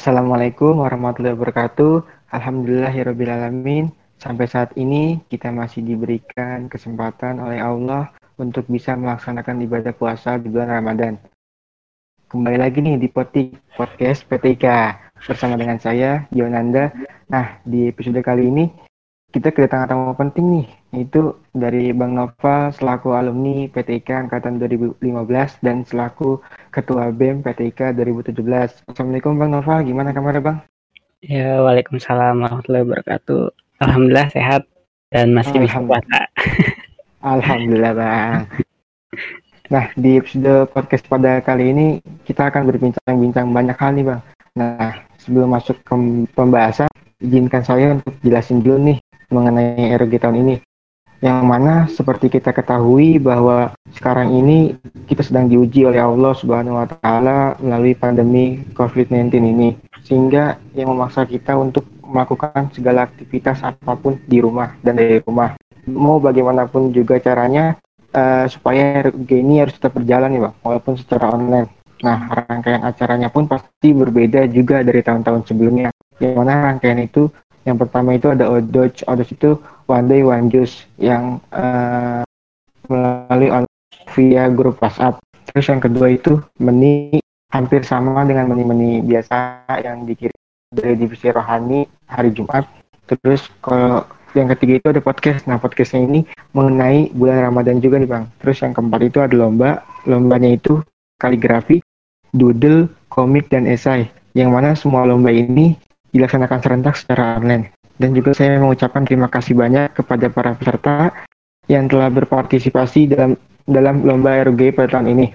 Assalamualaikum warahmatullahi wabarakatuh. Alhamdulillahirrabbilalamin. Sampai saat ini kita masih diberikan kesempatan oleh Allah untuk bisa melaksanakan ibadah puasa di bulan Ramadan. Kembali lagi nih di Potik Podcast PTK bersama dengan saya, Yonanda. Nah, di episode kali ini kita kedatangan tamu penting nih, yaitu dari Bang Nova selaku alumni PTK Angkatan 2015 dan selaku Ketua BEM PTK 2017. Assalamualaikum Bang Nova, gimana kabarnya Bang? Ya, Waalaikumsalam warahmatullahi wabarakatuh. Alhamdulillah sehat dan masih bisa puasa. Alhamdulillah Bang. Nah, di episode podcast pada kali ini kita akan berbincang-bincang banyak hal nih Bang. Nah, sebelum masuk ke pembahasan, izinkan saya untuk jelasin dulu nih mengenai RG tahun ini yang mana seperti kita ketahui bahwa sekarang ini kita sedang diuji oleh Allah Subhanahu wa taala melalui pandemi COVID-19 ini sehingga yang memaksa kita untuk melakukan segala aktivitas apa pun di rumah dan dari rumah. Mau bagaimanapun juga caranya uh, supaya RG ini harus tetap berjalan ya, Bang, walaupun secara online. Nah, rangkaian acaranya pun pasti berbeda juga dari tahun-tahun sebelumnya. Yang mana rangkaian itu yang pertama itu ada Odoch. Odoch itu One Day One Juice yang uh, melalui via grup WhatsApp. Terus yang kedua itu meni hampir sama dengan meni-meni biasa yang dikirim dari divisi rohani hari Jumat. Terus kalau yang ketiga itu ada podcast. Nah podcastnya ini mengenai bulan Ramadan juga nih bang. Terus yang keempat itu ada lomba. Lombanya itu kaligrafi, doodle, komik, dan esai. Yang mana semua lomba ini dilaksanakan serentak secara online. Dan juga saya mengucapkan terima kasih banyak kepada para peserta yang telah berpartisipasi dalam dalam lomba RG pada tahun ini.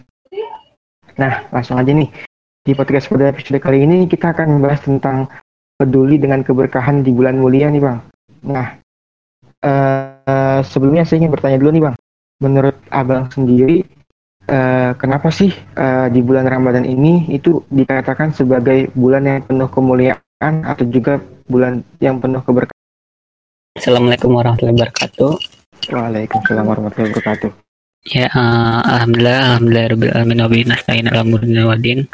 Nah, langsung aja nih. Di podcast pada episode kali ini kita akan membahas tentang peduli dengan keberkahan di bulan mulia nih Bang. Nah, uh, sebelumnya saya ingin bertanya dulu nih Bang. Menurut Abang sendiri, uh, kenapa sih uh, di bulan Ramadan ini itu dikatakan sebagai bulan yang penuh kemuliaan atau juga bulan yang penuh keberkahan. Assalamualaikum warahmatullahi wabarakatuh. Waalaikumsalam warahmatullahi wabarakatuh. Ya, uh, alhamdulillah, alhamdulillah rabbil alamin wa bihi nasta'in ala wadin.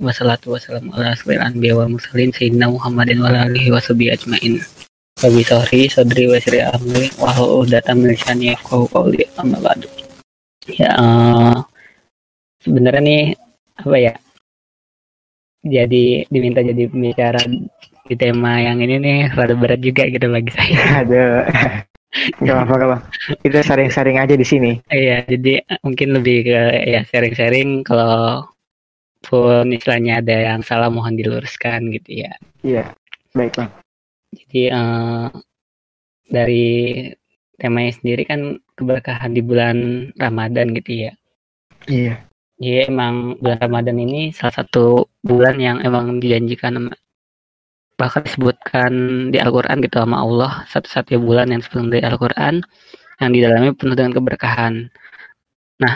Wassalatu wassalamu ala asril anbiya wal mursalin sayyidina Muhammadin wa alihi wa sahbihi ajmain. Wabi sahri sadri wa sri amri wa uhdatan min lisani yafqahu qawli amma ba'du. Ya, uh, sebenarnya nih apa ya? Jadi diminta jadi pembicara di tema yang ini nih rada berat juga gitu bagi saya. Ada. Gak apa-apa, apa. Kita sharing-sharing aja di sini. Iya, jadi mungkin lebih ke ya sharing-sharing kalau pun istilahnya ada yang salah mohon diluruskan gitu ya. Iya, baik bang. Jadi uh, dari temanya sendiri kan keberkahan di bulan Ramadan gitu ya. Iya. Iya emang bulan Ramadan ini salah satu bulan yang emang dijanjikan bahkan disebutkan di Al-Quran gitu sama Allah satu-satunya bulan yang sebelum dari Al-Quran yang di dalamnya penuh dengan keberkahan. Nah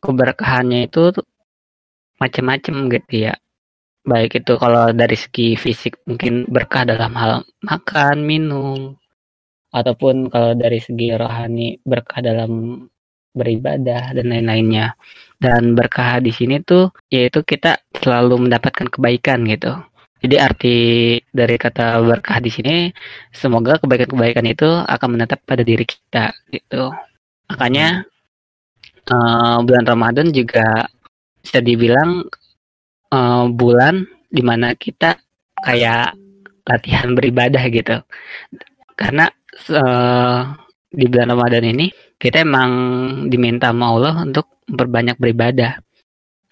keberkahannya itu macam-macam gitu ya. Baik itu kalau dari segi fisik mungkin berkah dalam hal makan, minum, ataupun kalau dari segi rohani berkah dalam beribadah dan lain-lainnya. Dan berkah di sini tuh yaitu kita selalu mendapatkan kebaikan gitu. Jadi arti dari kata berkah di sini semoga kebaikan-kebaikan itu akan menetap pada diri kita gitu. Makanya uh, bulan Ramadan juga bisa dibilang uh, bulan di mana kita kayak latihan beribadah gitu. Karena uh, di bulan Ramadan ini kita emang diminta sama Allah untuk memperbanyak beribadah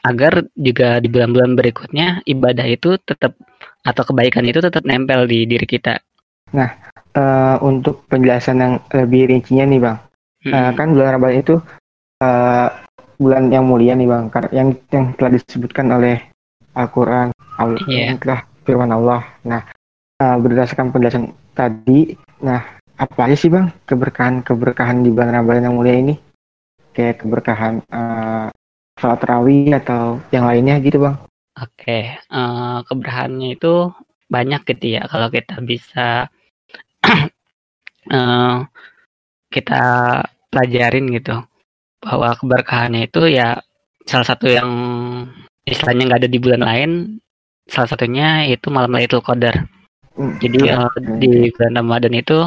agar juga di bulan-bulan berikutnya ibadah itu tetap atau kebaikan itu tetap nempel di diri kita. Nah, uh, untuk penjelasan yang lebih rincinya nih bang, hmm. uh, kan bulan Ramadan itu uh, bulan yang mulia nih bang, yang yang telah disebutkan oleh Al-Quran, Allah, yeah. telah firman Allah. Nah, uh, berdasarkan penjelasan tadi, nah apa aja sih bang keberkahan-keberkahan di bulan Ramadan yang mulia ini? Kayak keberkahan uh, sholat tarawih atau yang lainnya gitu bang? Oke, okay. uh, eh, keberkahannya itu banyak gitu ya kalau kita bisa uh, kita pelajarin gitu bahwa keberkahannya itu ya salah satu yang istilahnya nggak ada di bulan lain salah satunya itu malam Lailatul Qadar. Hmm. Jadi uh, di bulan Ramadan itu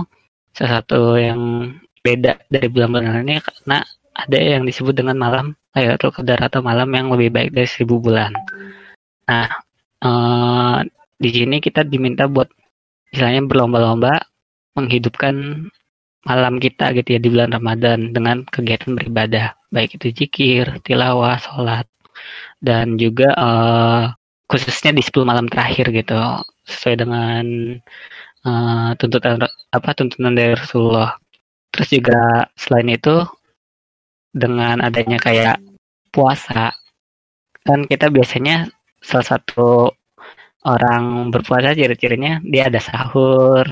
salah satu yang beda dari bulan-bulan ini karena ada yang disebut dengan malam Lailatul Qadar atau malam yang lebih baik dari seribu bulan. Nah, uh, di sini kita diminta buat istilahnya berlomba-lomba menghidupkan malam kita gitu ya di bulan Ramadan dengan kegiatan beribadah baik itu zikir, tilawah, sholat dan juga uh, khususnya di 10 malam terakhir gitu sesuai dengan uh, tuntutan apa tuntutan dari Rasulullah. Terus juga selain itu dengan adanya kayak puasa. Kan kita biasanya salah satu orang berpuasa ciri-cirinya dia ada sahur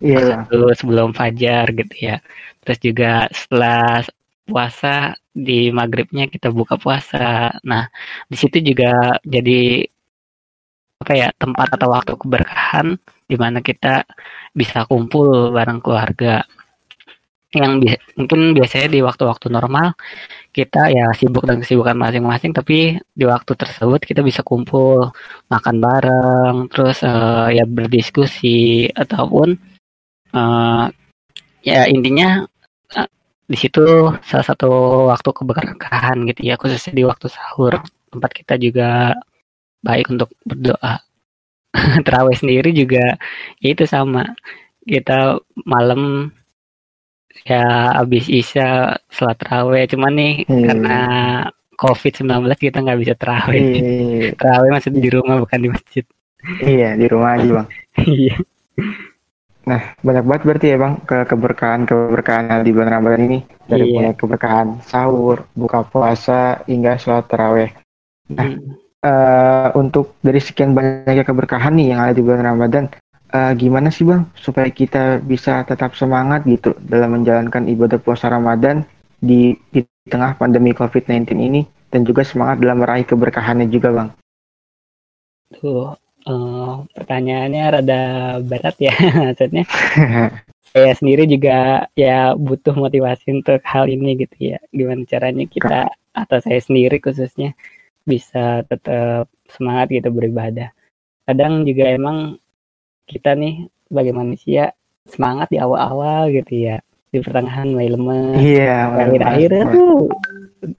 yeah. dulu sebelum fajar gitu ya. Terus juga setelah puasa di maghribnya kita buka puasa. Nah di situ juga jadi apa ya tempat atau waktu keberkahan di mana kita bisa kumpul bareng keluarga yang bi mungkin biasanya di waktu-waktu normal kita ya sibuk dengan kesibukan masing-masing tapi di waktu tersebut kita bisa kumpul makan bareng terus uh, ya berdiskusi ataupun uh, ya intinya uh, di situ salah satu waktu keberkahan gitu ya khususnya di waktu sahur tempat kita juga baik untuk berdoa. Terawih sendiri juga ya itu sama. Kita malam ya habis isya sholat terawih. Cuman nih hmm. karena covid 19 kita nggak bisa terawih. Hmm. terawih masih di rumah bukan di masjid. Iya di rumah aja bang. Iya. Nah banyak banget berarti ya bang ke keberkahan keberkahan di bulan ramadan ini. Dari iya. mulai keberkahan sahur buka puasa hingga sholat terawih. Nah hmm. uh, untuk dari sekian banyaknya keberkahan nih yang ada di bulan Ramadan, uh, gimana sih bang supaya kita bisa tetap semangat gitu dalam menjalankan ibadah puasa Ramadan di, di tengah pandemi COVID-19 ini dan juga semangat dalam meraih keberkahannya juga bang? Tuh, uh, pertanyaannya rada berat ya maksudnya. saya sendiri juga ya butuh motivasi untuk hal ini gitu ya. Gimana caranya kita atau saya sendiri khususnya bisa tetap semangat gitu beribadah. Kadang juga emang kita nih sebagai manusia semangat di awal-awal gitu ya. Di pertengahan mulai lemes. Iya akhir-akhir tuh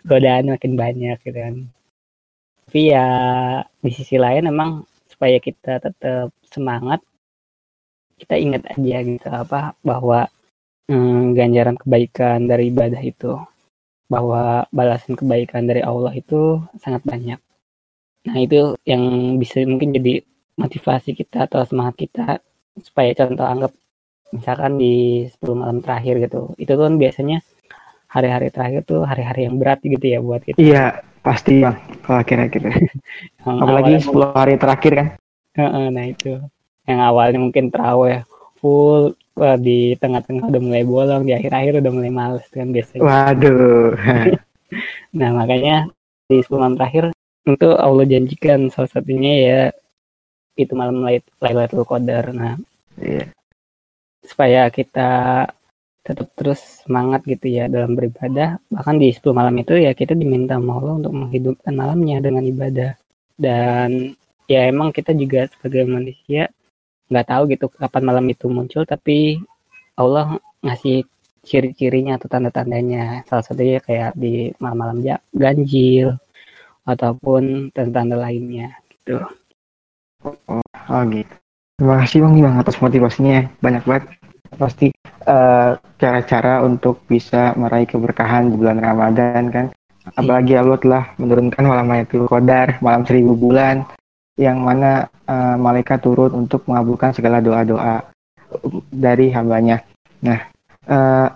godaan makin banyak gitu kan. Tapi ya di sisi lain emang supaya kita tetap semangat kita ingat aja gitu apa bahwa hmm, ganjaran kebaikan dari ibadah itu bahwa balasan kebaikan dari Allah itu sangat banyak. Nah itu yang bisa mungkin jadi motivasi kita atau semangat kita supaya contoh anggap misalkan di 10 malam terakhir gitu. Itu kan biasanya hari-hari terakhir tuh hari-hari yang berat gitu ya buat kita. Iya, pasti bang kalau akhir-akhir. Apalagi 10 hari terakhir kan. Nah itu. Yang awalnya mungkin terawih full Wah, di tengah-tengah udah mulai bolong, di akhir-akhir udah mulai males kan biasanya. Waduh. nah, makanya di 10 malam terakhir itu Allah janjikan salah satunya ya itu malam Lailatul Qadar. Nah, yeah. supaya kita tetap terus semangat gitu ya dalam beribadah. Bahkan di 10 malam itu ya kita diminta sama Allah untuk menghidupkan malamnya dengan ibadah. Dan ya emang kita juga sebagai manusia nggak tahu gitu kapan malam itu muncul tapi Allah ngasih ciri-cirinya atau tanda-tandanya salah satunya kayak di malam-malam ganjil ataupun tanda-tanda lainnya gitu oh, oh gitu terima kasih bang bang atas motivasinya banyak banget pasti cara eh, cara-cara untuk bisa meraih keberkahan di bulan Ramadan kan apalagi Allah telah menurunkan malam itu Qadar malam seribu bulan yang mana uh, malaikat turun untuk mengabulkan segala doa-doa dari hambanya. Nah, uh,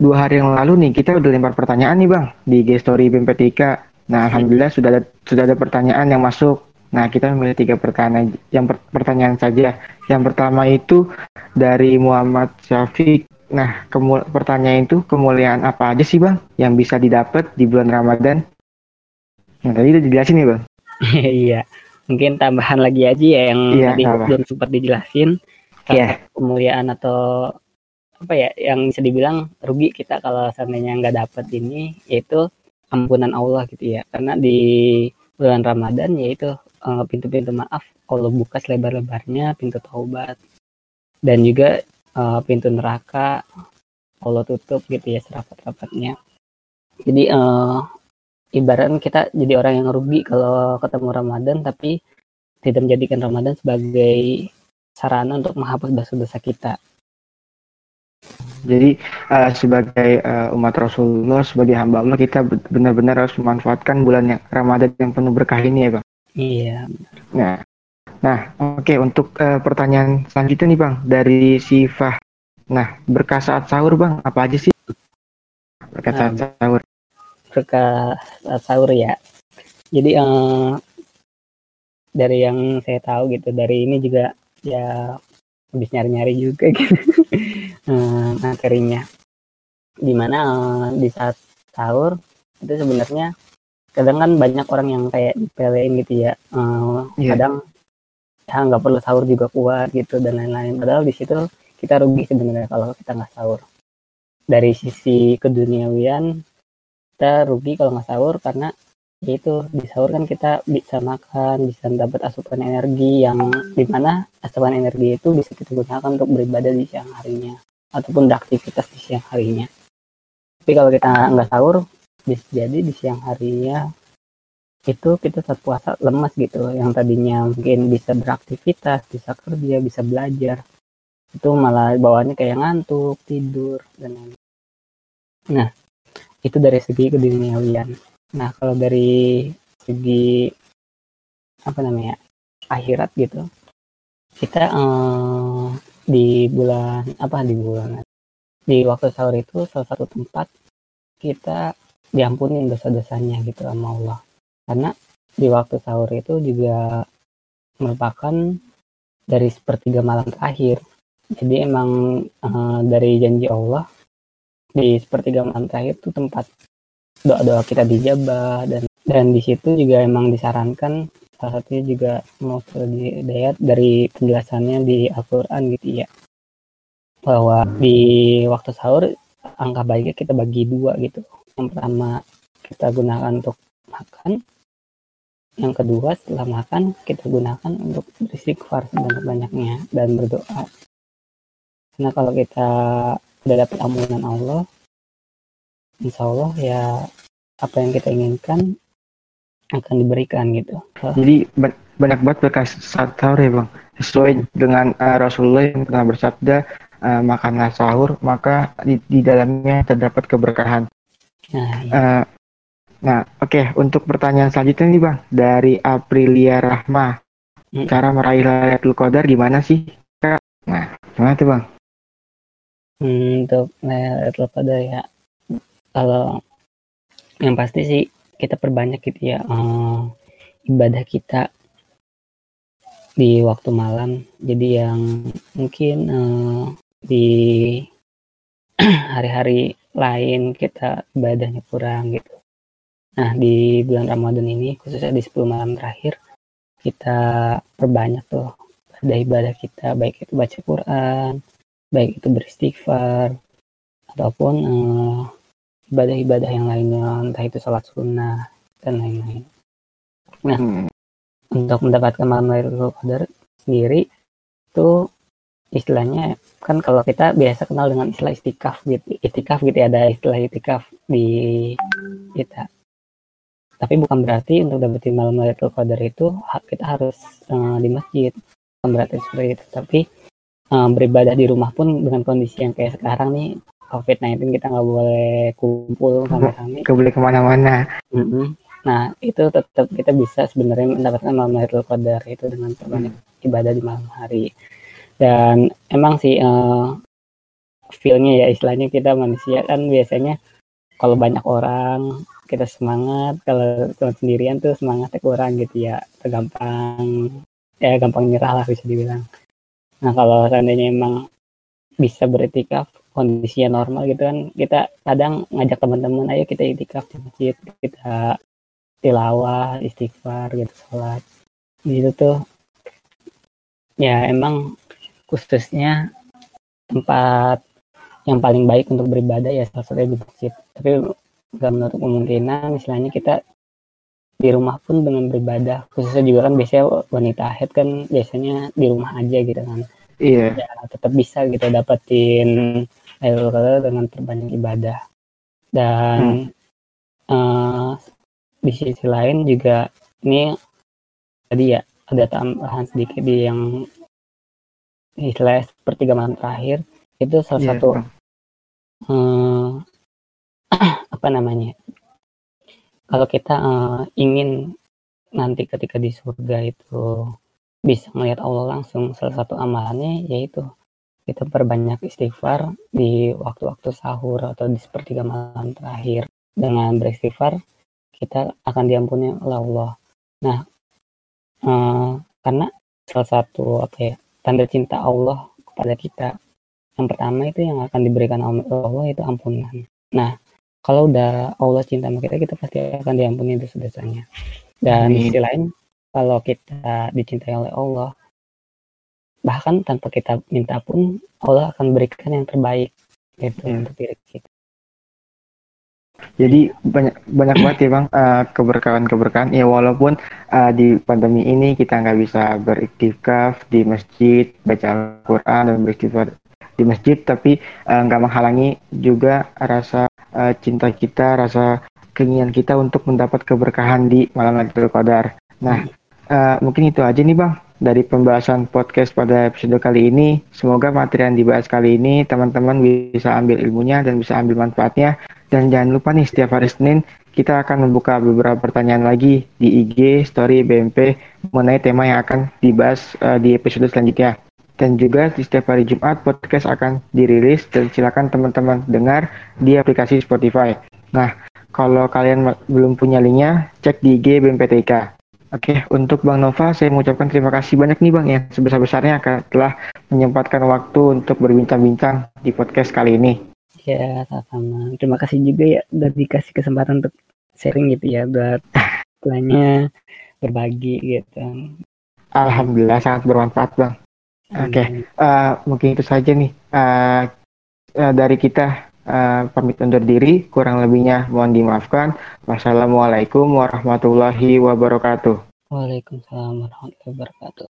dua hari yang lalu nih kita udah lempar pertanyaan nih bang di G Story BMPTK. Nah, alhamdulillah sudah ada sudah ada pertanyaan yang masuk. Nah, kita memilih tiga pertanyaan yang per, pertanyaan saja. Yang pertama itu dari Muhammad Syafiq. Nah, pertanyaan itu kemuliaan apa aja sih bang yang bisa didapat di bulan Ramadan? Nah, tadi udah dijelasin nih bang. Iya mungkin tambahan lagi aja ya yang yeah, tadi sama. belum sempat dijelasin yeah. kemuliaan atau apa ya yang bisa dibilang rugi kita kalau seandainya nggak dapat ini yaitu ampunan Allah gitu ya karena di bulan Ramadan yaitu uh, pintu-pintu maaf Allah buka selebar-lebarnya pintu taubat dan juga uh, pintu neraka Allah tutup gitu ya serapat-rapatnya jadi uh, ibaratnya kita jadi orang yang rugi kalau ketemu Ramadan tapi tidak menjadikan Ramadan sebagai sarana untuk menghapus dosa-dosa kita. Jadi uh, sebagai uh, umat Rasulullah, sebagai hamba Allah, kita benar-benar harus memanfaatkan bulan yang Ramadan yang penuh berkah ini ya, bang. Iya. Nah, nah, oke okay, untuk uh, pertanyaan selanjutnya nih, bang, dari si Fah. Nah, berkah saat sahur, bang, apa aja sih? Berkah saat nah, sahur. Berkah saat sahur ya. Jadi uh, dari yang saya tahu gitu, dari ini juga ya habis nyari-nyari juga gitu hmm, materinya di mana uh, di saat sahur itu sebenarnya kadang kan banyak orang yang kayak dipelein gitu ya. Uh, yeah. kadang ya nggak perlu sahur juga kuat gitu dan lain-lain. Padahal di situ kita rugi sebenarnya kalau kita nggak sahur. Dari sisi keduniawian kita rugi kalau nggak sahur karena itu di sahur kan kita bisa makan bisa dapat asupan energi yang di mana asupan energi itu bisa kita gunakan untuk beribadah di siang harinya ataupun beraktivitas di siang harinya. Tapi kalau kita nggak sahur jadi di siang harinya itu kita saat puasa lemas gitu. Yang tadinya mungkin bisa beraktivitas bisa kerja bisa belajar itu malah bawaannya kayak ngantuk tidur dan lain nah itu dari segi keduniawian. Nah, kalau dari segi apa namanya akhirat gitu, kita eh, di bulan apa di bulan? Di waktu sahur itu salah satu tempat kita diampuni dosa-dosanya gitu sama Allah. Karena di waktu sahur itu juga merupakan dari sepertiga malam terakhir. Jadi emang uh, dari janji Allah di sepertiga malam terakhir itu tempat doa-doa kita dijabah dan dan di situ juga emang disarankan salah satunya juga mau dayat dari penjelasannya di Al-Quran gitu ya bahwa di waktu sahur angka baiknya kita bagi dua gitu yang pertama kita gunakan untuk makan yang kedua setelah makan kita gunakan untuk beristighfar sebanyak-banyaknya dan berdoa karena kalau kita udah dapat ampunan Allah insya Allah ya apa yang kita inginkan akan diberikan gitu. Jadi banyak banget saat sahur ya bang. Sesuai dengan uh, Rasulullah yang pernah bersabda, uh, makanlah sahur maka di, di dalamnya terdapat keberkahan. Nah, iya. uh, nah oke okay. untuk pertanyaan selanjutnya nih bang dari Aprilia Rahma. Hmm. Cara meraih Lailatul Qadar gimana sih kak? Nah gimana tuh bang? Hmm, untuk Lailatul Qadar ya kalau yang pasti sih kita perbanyak gitu ya uh, ibadah kita di waktu malam jadi yang mungkin uh, di hari-hari lain kita ibadahnya kurang gitu. Nah di bulan Ramadan ini khususnya di 10 malam terakhir kita perbanyak tuh ibadah-ibadah kita. Baik itu baca Quran baik itu beristighfar ataupun uh, ibadah-ibadah yang lainnya entah itu sholat sunnah dan lain-lain. Nah hmm. untuk mendapatkan malam Lailatul Qadar sendiri itu istilahnya kan kalau kita biasa kenal dengan istilah istikaf gitu istikaf gitu ya ada istilah istikaf di kita tapi bukan berarti untuk dapetin malam Lailatul Qadar itu kita harus uh, di masjid bukan berarti seperti itu tapi uh, beribadah di rumah pun dengan kondisi yang kayak sekarang nih COVID-19 kita nggak boleh kumpul rame-rame. Nggak boleh ke mana-mana. Mm -hmm. Nah itu tetap kita bisa sebenarnya mendapatkan malam Lailatul Qadar itu dengan perbanyak ibadah di malam hari. Dan emang sih uh, feelnya ya istilahnya kita manusia kan biasanya kalau banyak orang kita semangat kalau cuma sendirian tuh semangatnya kurang gitu ya tergampang ya gampang nyerah lah bisa dibilang. Nah kalau seandainya emang bisa beretikaf kondisinya normal gitu kan kita kadang ngajak teman-teman ayo kita itikaf di masjid kita tilawah istighfar gitu sholat. Gitu tuh ya emang khususnya tempat yang paling baik untuk beribadah ya salah satunya di masjid. Tapi nggak menutup kemungkinan misalnya kita di rumah pun dengan beribadah. Khususnya juga kan biasanya wanita head kan biasanya di rumah aja gitu kan. Iya. Ya tetap bisa gitu dapetin Qadar dengan terbanyak ibadah. Dan uh, di sisi lain juga ini tadi ya ada tambahan sedikit di yang istilah sepertiga malam terakhir itu salah Iya, satu eh, apa namanya kalau kita eh, ingin nanti ketika di surga itu bisa melihat Allah langsung salah satu amalannya yaitu kita perbanyak istighfar di waktu-waktu sahur atau di sepertiga malam terakhir. Dengan beristighfar kita akan diampuni oleh Allah. Nah eh, karena salah satu apa ya tanda cinta Allah kepada kita. Yang pertama itu yang akan diberikan Allah itu ampunan. Nah kalau udah Allah cinta sama kita kita pasti akan diampuni dosa-dosanya. Dan di sisi lain kalau kita dicintai oleh Allah bahkan tanpa kita minta pun Allah akan berikan yang terbaik gitu Iya. untuk diri kita Jadi banyak banyak banget ya bang eh, keberkahan-keberkahan. Ya walaupun eh, di pandemi ini kita nggak bisa beriktikaf di masjid, baca Al-Quran dan beristighfar di masjid, tapi eh, nggak menghalangi juga rasa eh, cinta kita, rasa keinginan kita untuk mendapat keberkahan di malam Lailatul Qadar. Nah, eh, mungkin itu aja nih bang dari pembahasan podcast pada episode kali ini. Semoga materi yang dibahas kali ini teman-teman bisa ambil ilmunya dan bisa ambil manfaatnya. Dan jangan lupa nih setiap hari Senin kita akan membuka beberapa pertanyaan lagi di IG Story BMP mengenai tema yang akan dibahas eh, di episode selanjutnya. Dan juga di setiap hari Jumat podcast akan dirilis dan silakan teman-teman dengar di aplikasi Spotify. Nah, kalau kalian belum punya linknya, cek di IG BMPTK. Oke, untuk Bang Nova, saya mengucapkan terima kasih banyak nih Bang ya sebesar-besarnya telah menyempatkan waktu untuk berbincang-bincang di podcast kali ini. ya sama terima kasih juga ya udah dikasih kesempatan untuk sharing gitu ya buat istilahnya berbagi gitu Alhamdulillah sangat bermanfaat Bang. Oke. Eh, mungkin itu saja nih Eh, eh, dari kita eh, pamit undur diri, kurang lebihnya mohon dimaafkan. Wassalamualaikum warahmatullahi wabarakatuh. Waalaikumsalam warahmatullahi wabarakatuh